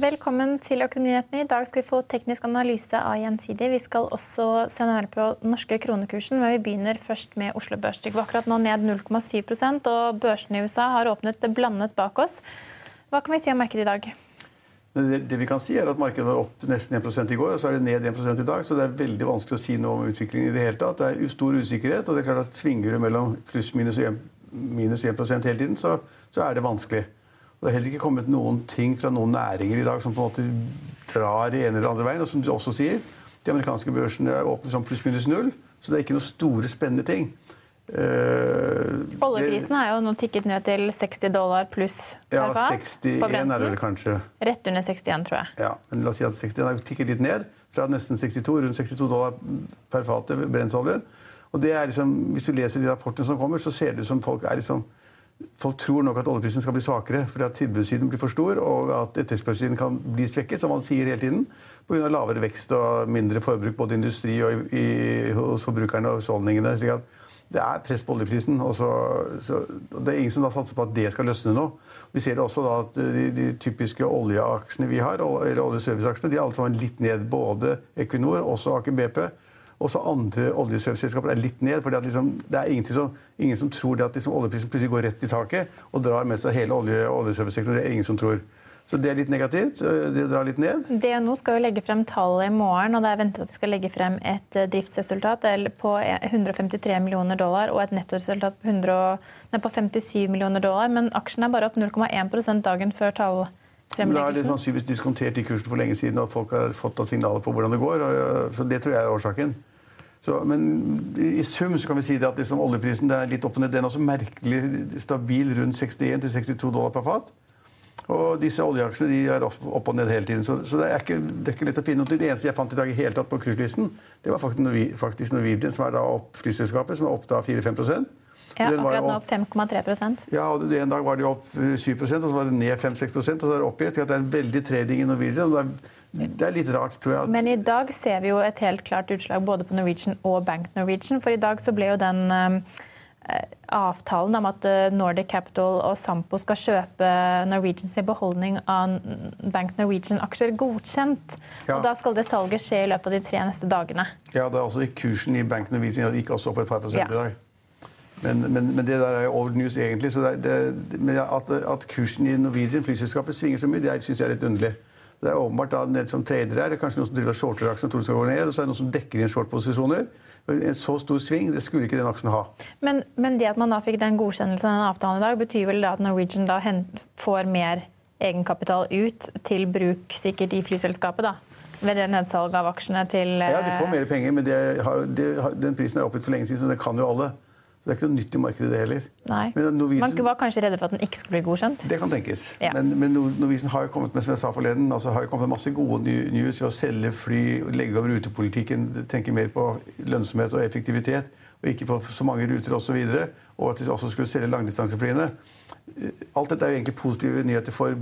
Velkommen til Økonominyhetene. I dag skal vi få teknisk analyse av Gjensidig. Vi skal også se nærmere på den norske kronekursen, men vi begynner først med Oslo Børs. Det går akkurat nå ned 0,7 og børsene i USA har åpnet blandet bak oss. Hva kan vi si om markedet i dag? Det, det, vi kan si er at Markedet var opp nesten 1 i går, og så er det ned 1 i dag. Så det er veldig vanskelig å si noe om utviklingen i det hele tatt. Det er stor usikkerhet, og det er klart at svinger du mellom pluss minus og minus 1% hele tiden, så, så er det vanskelig. Det har heller ikke kommet noen ting fra noen næringer i dag som på en måte drar i ene eller andre veien. Og som du også sier, de amerikanske børsene åpner sånn pluss-minus null. Så det er ikke noen store, spennende ting. Uh, Oljeprisen er jo nå tikket ned til 60 dollar pluss. Ja, 61 er det vel kanskje. Rett under 61, tror jeg. Ja, men la oss si at 61 har tikket litt ned. Fra nesten 62, rundt 62 dollar per fat brennsoljen. Og det er liksom, Hvis du leser de rapportene som kommer, så ser det ut som folk er liksom Folk tror nok at oljeprisen skal bli svakere fordi at tilbudssiden blir for stor, og at etterspørselssiden kan bli svekket, som man sier hele tiden, pga. lavere vekst og mindre forbruk både i industri og i, hos forbrukerne og husholdningene. slik at det er press på oljeprisen. og så, så, det er ingen som da satser på at det skal løsne nå. Vi ser også da at de, de typiske oljeaksjene vi har, eller oljeserviceaksjene, de er alle sammen litt ned. Både Equinor, også Aker BP også andre oljeselskaper er litt ned. for liksom, Det er som, ingen som tror at liksom, oljeprisen plutselig går rett i taket og drar med seg hele olje, oljeservicesektoren. Det er ingen som tror. Så det er litt negativt. Det drar litt ned. DNO skal jo legge frem tallet i morgen, og det er ventet at de skal legge frem et eh, driftsresultat på 153 millioner dollar og et nettoresultat på, 100, på 57 millioner dollar. Men aksjen er bare opp 0,1% dagen før tallet. Men da er det sannsynligvis diskontert i kursen for lenge siden, og folk har fått signaler på hvordan det går. så Det tror jeg er årsaken. Så, men i sum så kan vi si at liksom oljeprisen er litt opp og ned. Den er også merkelig stabil rundt 61-62 dollar per fat. Og disse oljeaksjene de er opp, og ned hele tiden. Så, så det, er ikke, det, er ikke, lett å finne noe. Det eneste jeg fant i dag i hele tatt på kurslisten, det var faktisk Norwegian, som er da opp flyselskapet, som er opp da 4-5 ja, akkurat nå opp 5,3% Ja, og En dag var de opp 7% og så var det ned 5-6 og så er det opp igjen. Det er en veldig trading i Norwegian. og det er det er litt rart, tror jeg. Men i dag ser vi jo et helt klart utslag både på Norwegian og Bank Norwegian. For i dag så ble jo den eh, avtalen om at eh, Nordic Capital og Sampo skal kjøpe Norwegians beholdning av Bank Norwegian-aksjer godkjent. Ja. Og da skal det salget skje i løpet av de tre neste dagene. Ja, det er altså kursen i Bank Norwegian gikk også opp et par prosent ja. i dag. Men, men, men, det der er jo old news, egentlig. så det, det, at, at, kursen i Norwegian, flyselskapet, svinger så mye, det syns jeg er litt underlig. Det er åpenbart da, nede som trader her. Det er kanskje noen som driver shorter aksjen og tror den skal gå ned. Og så er det noen som dekker inn short-posisjoner. En så stor sving det skulle ikke den aksjen ha. Men, men, det at man da fikk den godkjennelsen den avtalen i dag, betyr vel da at Norwegian da får mer egenkapital ut til bruk sikkert i flyselskapet? da? Ved det nedsalget av aksjene til Ja, de får mer penger, men det, det, den prisen er oppgitt for lenge siden, så det kan jo alle. Så det er ikke noe nytt i markedet, det heller. Nei. Norwegian, Man var kanskje redde for at den ikke skulle bli godkjent? Det kan tenkes. Ja. Men, men Norwegian har jo kommet med som jeg sa forleden, altså har jo kommet med masse gode news ved å selge fly, legge over rutepolitikken, tenke mer på lønnsomhet og effektivitet, og ikke på så mange ruter osv. Og, så og at de også skulle selge langdistanseflyene. Alt dette er jo egentlig positive nyheter for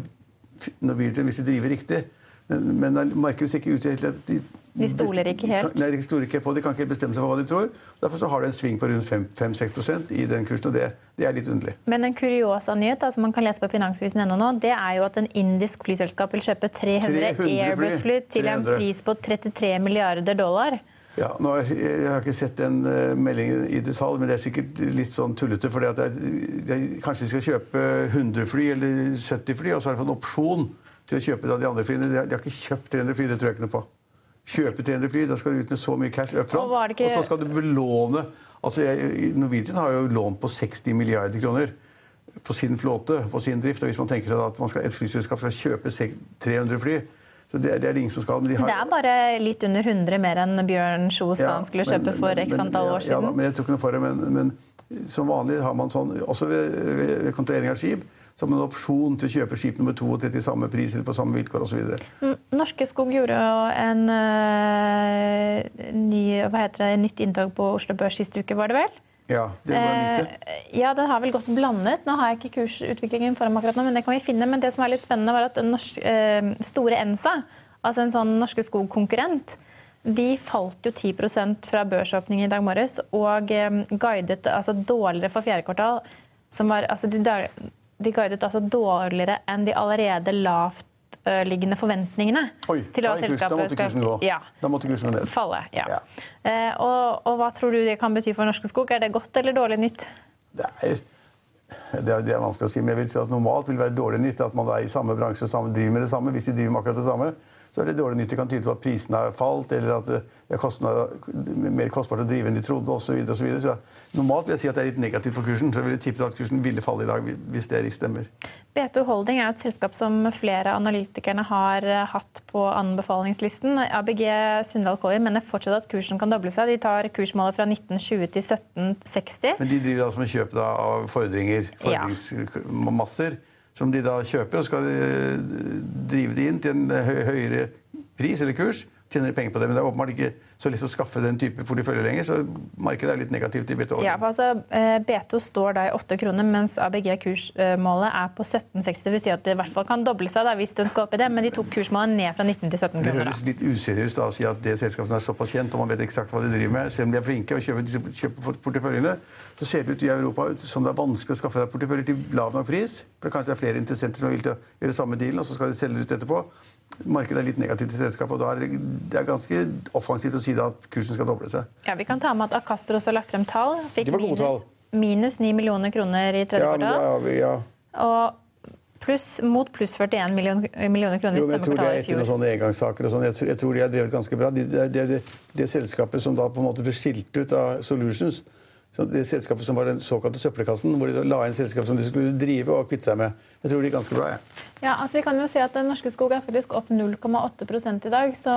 Norwegian hvis de driver riktig. Men, men markedet ser ikke ut til at de de stoler ikke helt? Nei, De stoler ikke på De kan ikke bestemme seg for hva de tror. Derfor så har det en sving på rundt 5-6% i den kursen, og det, det, er litt underlig. Men en kuriosa nyhet som man kan lese på Finansvisen ennå nå, det er jo at en indisk flyselskap vil kjøpe 300, 300 Airbus-fly til 300. en pris på 33 milliarder dollar. Ja, nå, har jeg, har ikke sett den uh, meldingen i detalj, men det er sikkert litt sånn tullete. det, Kanskje de skal kjøpe 100 fly eller 70 fly, og så har de fått en opsjon til å kjøpe de andre flyene. De har, de har ikke kjøpt 300 fly, det tror jeg ikke noe på. Kjøpe 300 fly, da skal du ut med så mye cash up front, Og ikke- og så skal du belåne altså jeg, Norwegian har jo lånt på 60 milliarder kroner på sin flåte, på sin drift. og Hvis man tenker seg at man skal, et flyselskap skal kjøpe 300 fly så det, det er det ingen som skal. Men de har, Det er bare litt under 100 mer enn Bjørn Kjos Ja, han skulle men- kjøpe for x antall år ja, Ja, da, siden. men jeg tror ikke noe på det. Men, men som vanlig har man sånn, også ved, ved kontrollering av skip, man en opsjon til å kjøpe skip nummer to til samme pris eller på samme vilkår osv. Norske Skog gjorde jo en uh, ny, hva heter det, nytt inntog på Oslo Børs sist uke, var det vel? Ja, det var. Eh, ja, det har vel gått blandet. Nå har jeg ikke kursutviklingen foran meg akkurat nå, men det kan vi finne. Men det som er litt spennende, var at norsk, eh, store Ensa, altså en sånn Norske Skog-konkurrent, de falt jo 10% fra børsåpning i dag morges og guidet altså dårligere for fjerde kvartal. Som var, altså de, de guidet altså dårligere enn de allerede lavtliggende forventningene. Oi, til hva selskapet skal-. Ja, Da måtte kursen ned. falle. Ja. Ja. Eh, og, og hva tror du det kan bety for Norske Skog? Er det godt eller dårlig nytt? Det er, det, er, det er vanskelig å si, men jeg vil si at normalt vil det være dårlig nytt at man er i samme bransje og driver med det samme. Hvis de driver med akkurat det samme, så er det dårlig nytt. Det kan tyde på at prisene har falt, eller at det er kostnader, mer kostbart å drive enn de trodde, osv. Så, og så, videre. normalt vil jeg si at det er litt negativt for kursen. Så jeg ville tippet at kursen ville falle i dag hvis det stemmer. B2 Holding er et selskap som flere av analytikerne har eh, hatt på anbefalingslisten. ABG Sundal Collier mener fortsatt at kursen kan doble seg. De tar kursmålet fra 1920 til 1760. Men de driver altså med kjøp av fordringer, Ja. Som de da kjøper, og skal de drive det inn til en høyere pris eller kurs. Tjener de penger på det, men det er åpenbart ikke så lett å skaffe den type portefølje lenger, så markedet er litt negativt i BTO. Ja, for altså, eh, B2 står da i 8 kroner, mens ABG kursmålet er på 1760. Det vil si at det i hvert fall kan doble seg da, hvis den skal opp i det, men de tok kursmålet ned fra 19 til 17 kroner. Det høres litt useriøst da, å si at det selskapet er såpass kjent, og man vet eksakt hva de driver med, selv om de er flinke og kjøper, kjøper porteføljene, så ser det ut i Europa ut som det er vanskelig å skaffe deg porteføljer til lav nok pris. For kanskje det er flere interessenter som villige til å gjøre samme dealen, og så skal de selge ut etterpå. Markedet er litt negativt til selskapet, og da er det, det er ganske offensivt å si da at kursen skal doble seg. Ja, vi kan ta med at Akastor også har lagt frem tall. Fikk minus, tall. minus 9 millioner kroner i tredje kvartal. Ja, ja. Og pluss, mot pluss 41 million, millioner kroner Jo, i men jeg tror det er etter noen sånne engangssaker og sånn. Jeg, tror- jeg tror de har drevet ganske bra. De, det, det, det, selskapet som da på en måte ble skilt ut av Solutions, det selskapet som var den såkalte søppelkassen, hvor de la inn selskap som de skulle drive og kvitte seg med. Jeg tror de er ganske bra, jeg. Ja, altså Vi kan jo si at den Norske Skog er faktisk opp 0,8 i dag. Så,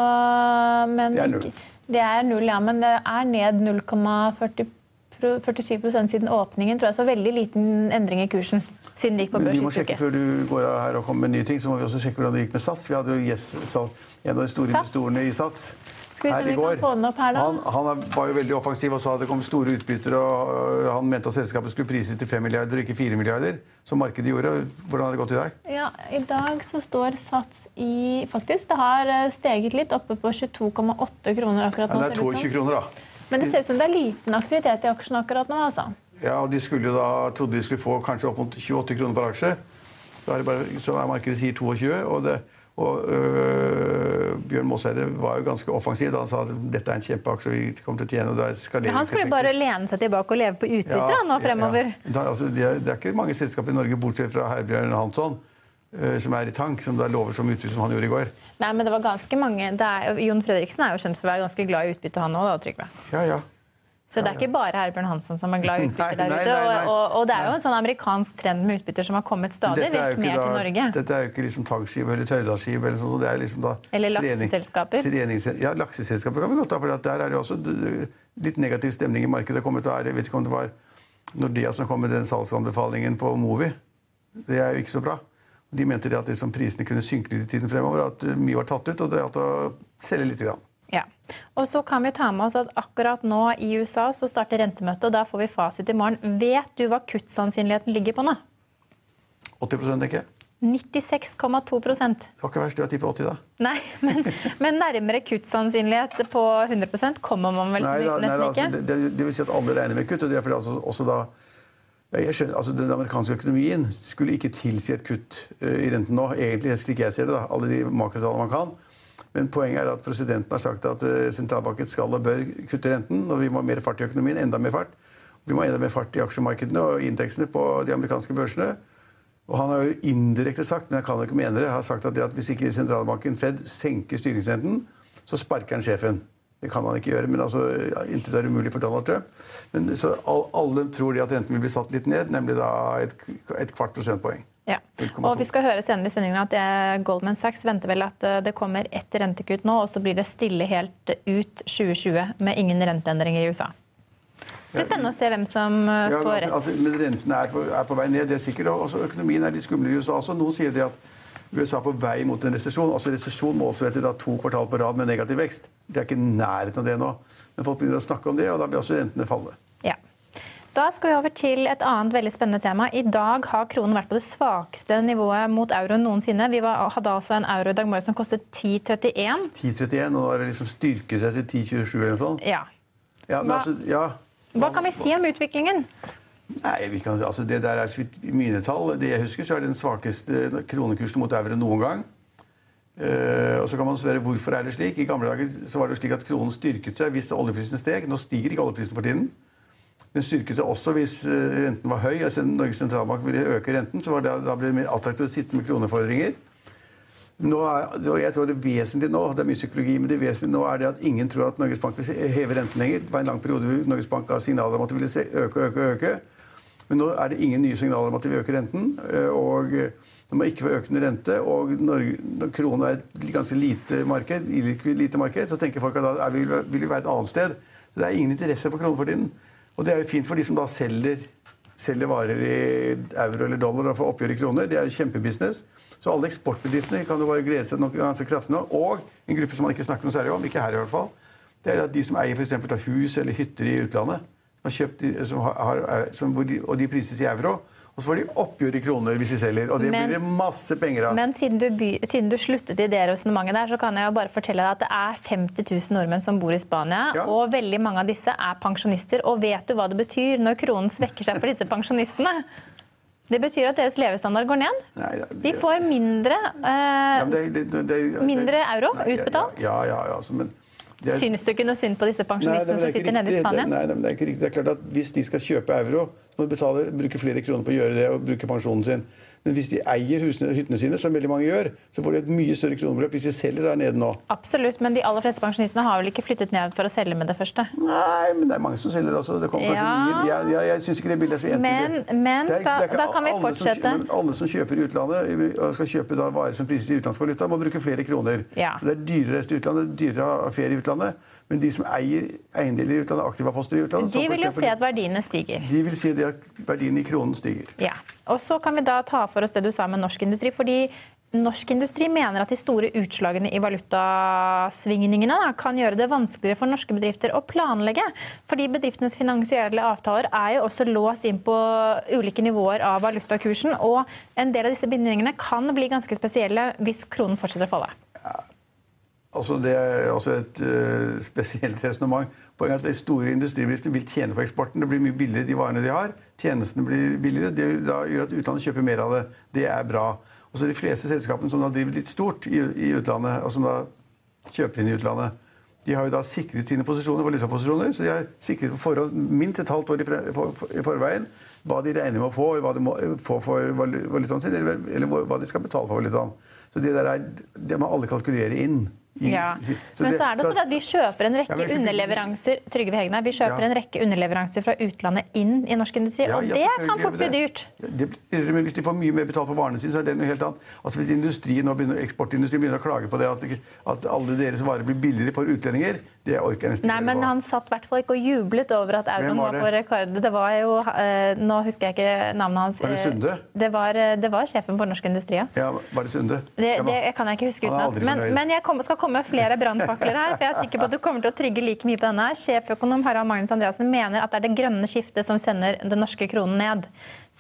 men, Det er null. Det er null, ja, men det er ned 0,47% siden åpningen. tror jeg, Så veldig liten endring i kursen siden det gikk på børs vi må sjekke før du går av her og kommer med nye ting, så må vi også sjekke hvordan det gikk med Sats. Vi hadde jo yes, en av de store investorene i Sats se her i går. Han, han var jo veldig offensiv og sa at det kom store utbytter, og øh, han mente at selskapet skulle prises til 5 milliarder, ikke 4 milliarder, som markedet gjorde. Hvordan har det gått i dag? Ja, I dag så står Sats i Faktisk, det har eh, steget litt, oppe på 22,8 kroner akkurat Ja, nå. det er ser ut som. 22 kroner, da. Men det ser ut som det er liten aktivitet i aksjen akkurat nå. altså. Ja, og de skulle da, trodde de skulle få kanskje opp mot 28 kroner per aksje. Så er, det bare, så er markedet sier 22, og, det, og øh, Bjørn Maaseide var jo ganske offensiv da han sa at dette er en kjempeaksje vi kommer til å tjene. og det er Men han skulle bare lene seg tilbake og leve på utbytter ja, nå fremover. Ja. Da, altså, det, er, det er ikke mange selskaper i Norge, bortsett fra Herbjørn Hansson, øh, som er i tank, som da lover så mye utbytte som han gjorde i går. Nei, men det var ganske mange det er, Jon Fredriksen er jo kjent for å være ganske glad i utbytte, han òg, da, Trygve. Ja, ja. Så det er ikke bare Herbjørn Hansson som er glad i utbytte der ute. Og, og, og det er jo en sånn amerikansk trend med utbytter som har kommet stadig ned vekk mer til Norge. Dette er jo ikke liksom tankskip eller tørrdagsskip. Eller sånt, det er liksom da Eller trening- lakseselskaper. trenings- ja, lakseselskaper kan vi godt ta, for der er det også litt negativ stemning i markedet. Det kommet der, jeg vet ikke om det var Nordea som kom med den salgsanbefalingen på Movi. Det er jo ikke så bra. De mente det at liksom prisene kunne synke litt i tiden fremover, at mye var tatt ut, og det gjaldt å selge litt. Grann. Ja. Og så kan vi ta med oss at akkurat nå i USA så starter rentemøtet, og da får vi fasit i morgen. Vet du hva kuttsannsynligheten ligger på nå? 80 tenker jeg. 96,2 Det var ikke verst, du har tippet 80 da. Nei, men, men nærmere kuttsannsynlighet på 100% kommer man vel Nei, da, nei, nesten da, altså, ikke? det, det, det vil si at alle regner med kutt. og det er fordi altså, også da jeg skjønner, altså Den amerikanske økonomien skulle ikke tilsi et kutt eh, i renten nå, egentlig, slik jeg ser det. da, Alle de makrotallene man kan. Men poenget er at presidenten har sagt at eh, sentralbanken skal og bør kutte renten. Og vi må ha mer fart i økonomien. Enda mer fart. Vi må ha enda mer fart i aksjemarkedene og indeksene på de amerikanske børsene. Og han har jo indirekte sagt, men jeg kan ikke mene det, har sagt at, det at hvis ikke sentralbanken Fed senker styringsrenten, så sparker han sjefen. Det kan han ikke gjøre, men altså, inntil det er umulig for Donald Trump. Men så Alle tror de at renten vil bli satt litt ned, nemlig da et, et kvart prosentpoeng. Ja. Og vi skal høre senere i sendingen at det, Goldman Sachs venter vel at eh, det kommer ett rentekutt nå, og så blir det stille helt ut 2020 med ingen renteendringer i USA. Det blir spennende å se hvem som ja, får rett. Altså, men Rentene er på, er på, vei ned, det er sikkert. Og også økonomien er litt skumlere i USA også. Noen sier det at USA er på vei mot en resesjon. Altså Resesjon måles etter da, to kvartal på rad med negativ vekst. Det er ikke nærheten av det nå. Men folk begynner å snakke om det, og da blir også rentene falle. Ja. Da skal vi over til et annet veldig spennende tema. I dag har kronen vært på det svakeste nivået mot euroen noensinne. Vi var, hadde altså en euro i dag morges som kostet 10,31. 10,31, og nå har det liksom styrket seg til 10,27 eller noe sånt? Ja. ja, men Hva, altså, ja. hva kan vi si om utviklingen? Nei, kan, altså det der er I mine tall, det jeg husker, så er det den svakeste kronekursen mot euro noen gang. Uh, og så kan man spørre hvorfor er det slik. I gamle dager så var det slik at kronen styrket seg hvis oljeprisen steg. Nå stiger ikke oljeprisen for tiden. Den styrket seg også hvis eh, renten var høy. altså Norges sentralbank ville øke renten, så det, da ble det mer attraktivt å sitte med kronefordringer. Nå er, jeg tror Det vesentlige nå det er mye psykologi, men det vesentlige nå er det at ingen tror at Norges Bank vil heve renten lenger. Det var en lang periode hvor Norges Bank ga signaler om at de ville øke øke, øke. Men nå er det ingen nye signaler om at de vil øke renten. Eh, og det må ikke være økende rente. Og når, når kronen er et ganske lite marked, lite marked, så tenker folk at da vil vi være et annet sted. Så det er ingen interesse for kronen for tiden. Og det er jo fint for de som da selger, selger varer i euro eller dollar og får oppgjør i kroner. Det er jo kjempebusiness. Så alle eksportbedriftene kan jo bare glede seg noe ganske kraftig nå. Og en gruppe som man ikke snakker noe særlig om, ikke her i hvert fall, det er at de som eier f.eks. hus eller hytter i utlandet, som har kjøpt, som har, som, og de prises i euro, og så får de oppgjør i kroner hvis de selger. Og det men, blir det masse penger av. Men siden du, by, siden du sluttet i det resonnementet der, så kan jeg jo bare fortelle deg at det er 50 000 nordmenn som bor i Spania. Ja. Og veldig mange av disse er pensjonister. Og vet du hva det betyr når kronen svekker seg for disse pensjonistene? Det betyr at deres levestandard går ned. Nei, det, de får mindre, eh, ja, det, det, mindre euro utbetalt. Ja, ja, ja, altså, men er, Syns du ikke noe synd på disse pensjonistene som sitter nede i Spania? Nei, nei, det er ikke riktig. Det er klart at Hvis de skal kjøpe euro, så må de betale, bruke flere kroner på å gjøre det og bruke pensjonen sin. Men hvis de eier husene, hyttene sine, som veldig mange gjør, så får de et mye større kronebeløp hvis de selger der nede nå. Absolutt, men de aller fleste pensjonistene har vel ikke flyttet ned for å selge med det første? Nei, men det er mange som selger også. Det kommer kanskje ja. nye. Jeg, jeg, jeg syns ikke det bildet er så entydig. Men, men er, da, da, kan vi fortsette. Som, alle som kjøper i utlandet og skal kjøpe da varer som prises i utenlandsvaluta, må bruke flere kroner. Ja. Det er dyrere å reise til utlandet, dyrere å ha ferie i utlandet. Men de som eier eiendeler i utlandet, aktive poster i utlandet De vil jo se at verdiene stiger. De vil si at verdiene i kronen stiger. Ja. Og så kan vi da ta for oss det du sa med norsk industri. fordi Norsk industri mener at de store utslagene i valutasvingningene kan gjøre det vanskeligere for norske bedrifter å planlegge. Fordi bedriftenes finansielle avtaler er jo også låst inn på ulike nivåer av valutakursen. Og en del av disse bindingene kan bli ganske spesielle hvis kronen fortsetter å falle. Ja. Altså det er også et uh, spesielt resonnement. Poenget er at de store industribedriftene vil tjene på eksporten. Det blir mye billigere de varene de har. Tjenestene blir billigere. Det gjør at utlandet kjøper mer av det. Det er bra. Og så De fleste selskapene som da driver litt stort i, i, utlandet, og som da kjøper inn i utlandet, de har jo da sikret sine posisjoner, valutaposisjoner. Så de har sikret på forhånd minst et halvt år i, for, for, i forveien hva de regner med å få, hva de må få for valutaen sin, eller, eller hva de skal betale for valutaen. Så det der er, det må alle kalkulere inn. Ja. Men så er det sånn at vi kjøper en rekke ja, underleveranser Trygve Hegna, vi kjøper ja. en rekke underleveranser fra utlandet inn i norsk industri, og det kan fort bli dyrt. Det men hvis de får mye mer betalt for varene sine, så er det noe helt annet. Altså Hvis industrien begynner, eksportindustrien begynner å klage på det, at, at alle deres varer blir billigere for utlendinger, det orker jeg nesten ikke. Nei, men han satt i hvert fall ikke og jublet over at euroen var, var på rekord. Det var jo uh, Nå husker jeg ikke navnet hans. Var det Sunde? Det var, det var sjefen for Norsk Industri, ja. ja var det Sunde? Det, det kan jeg ikke huske utenat. Men, men jeg kom, skal komme flere brannfakler her. for jeg er sikker på at du kommer til å trigge like mye på denne. Sjeføkonom Harald Magnus Andreassen mener at det er det grønne skiftet som sender den norske kronen ned.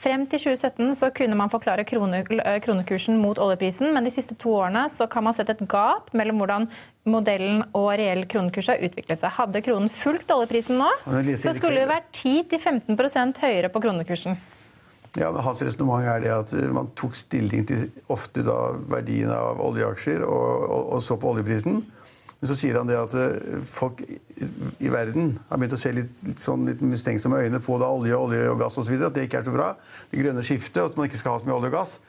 Frem til 2017 så kunne man forklare krone, kronekursen mot oljeprisen, men de siste to årene så kan man sette et gap mellom hvordan modellen og reell kronekurs har utviklet seg. Hadde kronen fulgt oljeprisen nå, så skulle det vært 10-15% høyere på kronekursen. Ja, men Hans resonnement er det at man tok stilling til ofte da verdien av oljeaksjer og, og, og så på oljeprisen. Men så sier han det at folk i verden har begynt å se litt, litt, sånn, litt mistenksomme øyne på da olje, olje og gass osv. At det ikke er så bra. Det grønne skiftet, at man ikke skal ha så mye olje og gass.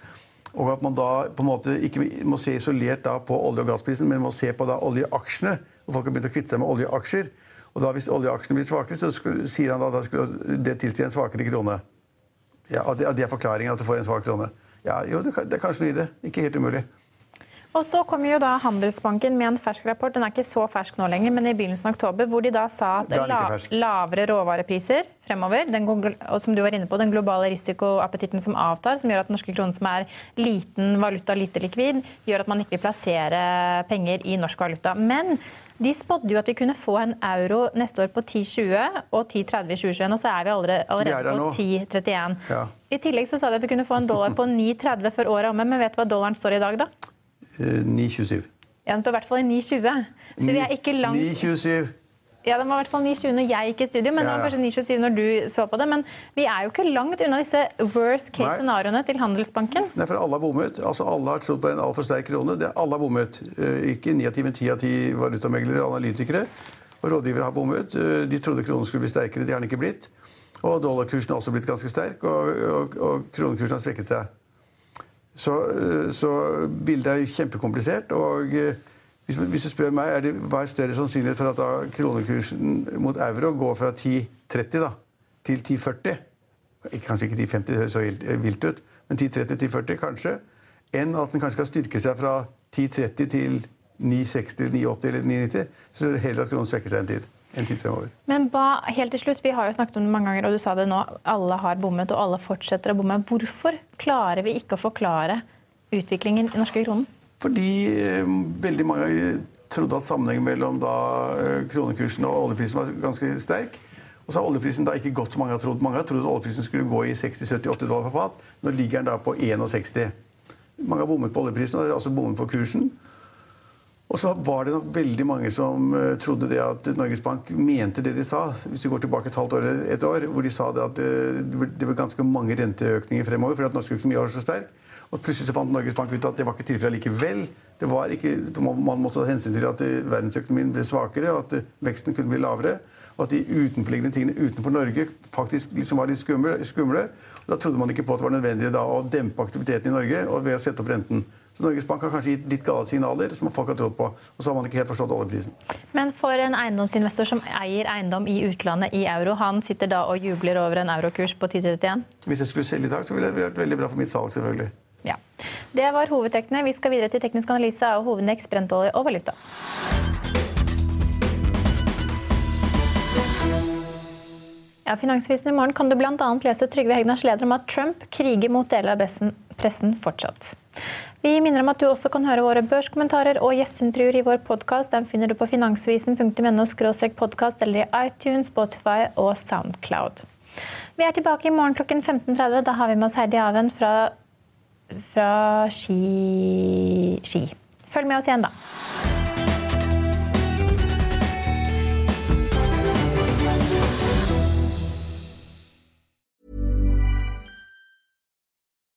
Og at man da på en måte ikke må se isolert da på olje- og gassprisen, men må se på da oljeaksjene. Og folk har begynt å kvitte seg med oljeaksjer. Og da hvis oljeaksjene blir svakere, så skulle, sier han da at det tilsier en svakere krone. Ja, og det, det er forklaringen at du får en svak krone. Ja, jo, det, det er kanskje noe i det. Ikke helt umulig. Og så kom jo da Handelsbanken med en fersk rapport, den er ikke så fersk nå lenger, men i begynnelsen av oktober, hvor de da sa at la, lavere råvarepriser fremover, den, og som du var inne på, den globale risikoappetitten som avtar, som gjør at norske kronen som er liten valuta, lite likvid, gjør at man ikke vil plassere penger i norsk valuta. Men de spådde jo at vi kunne få en euro neste år på 10,20 og 10,30 i 2021, og så er vi allerede, allerede på 10,31. Ja. I tillegg så sa de at vi kunne få en dollar på 9,30 før året er omme, men vet du hva dollaren står i dag, da? 9,27. Eh, ja, Den står i hvert fall i 9,20. Så vi er ikke langt 9,27. Ja, Den var i hvert fall 9,20 når jeg gikk i studio, men ja, ja. det var kanskje 9,27 når du så på det. Men vi er jo ikke langt unna disse worst case scenarioene til Handelsbanken. Nei, for alle har bommet. Altså, alle har trodd på en altfor sterk krone. Det, alle har bommet. Eh, ikke 9 av 10, men 10 av 10 valutameglere og analytikere. Og rådgivere har bommet. Eh, de trodde kronen skulle bli sterkere, det har den ikke blitt. Og dollarkursen har også blitt ganske sterk, og, og, og kronekursen har svekket seg. Så, eh, så, bildet er kjempekomplisert. og eh, hvis, hvis, du spør meg, er det, hva er større sannsynlighet for at da kronekursen mot euro går fra 10,30 da, til 10,40 Kanskje ikke 10,50, det høres så vilt ut, men 10,30-10,40 kanskje. Enn at den kanskje skal styrke seg fra 10,30 til 9,60, 9,80 eller 9,90. Så heller at kronen svekker seg en tid en tid fremover. Men ba, helt til slutt, Vi har jo snakket om det mange ganger, og du sa det nå. Alle har bommet, og alle fortsetter å bomme. Hvorfor klarer vi ikke å forklare utviklingen i norske kronen? Fordi eh, veldig mange trodde at sammenhengen mellom da, eh, kronekursen og oljeprisen var ganske sterk. Og så har oljeprisen da ikke gått som mange har trodd. Mange har trodd at oljeprisen skulle gå i 60-70-80 dollar per fat. Nå ligger den da på 61. Mange har bommet på oljeprisen, og altså bommet på kursen. Og så var det nok veldig mange som uh, trodde det at Norges Bank mente det de sa. Hvis vi går tilbake et halvt år eller et år, hvor de sa det at uh, det ble ganske mange renteøkninger fremover fordi at norsk økonomi var så sterk. Og plutselig så fant Norges Bank ut at det var ikke tilfellet likevel. Det var ikke, man måtte ta hensyn til at uh, verdensøkonomien ble svakere, og at veksten kunne bli lavere. Og at de utenforliggende tingene utenfor Norge faktisk liksom var litt skumle. skumle. Da trodde man ikke på at det var nødvendig da, å dempe aktiviteten i Norge og ved å sette opp renten. Så Norges Bank har kanskje gitt litt gale signaler som folk har trodd på. Og så har man ikke helt forstått oljeprisen. Men for en eiendomsinvestor som eier eiendom i utlandet i euro, han sitter da og jubler over en eurokurs på 10,31? Hvis jeg skulle selge i dag, så ville det vært veldig bra for mitt salg, selvfølgelig. Ja. Det var hovedtrekkene. Vi skal videre til teknisk analyse av hovedneks, brentolje og valuta. Ja, Finansvisen i morgen kan du bl.a. lese Trygve Hegnars leder om at Trump kriger mot deler av pressen fortsatt. Vi minner om at du også kan høre våre børskommentarer og gjesteintervjuer i vår podkast. Den finner du på finansvisen.no podkast eller i iTunes, Spotify og Soundcloud. Vi er tilbake i morgen klokken 15.30. Da har vi med oss Heidi Aven fra, fra Ski... Ski. Følg med oss igjen, da.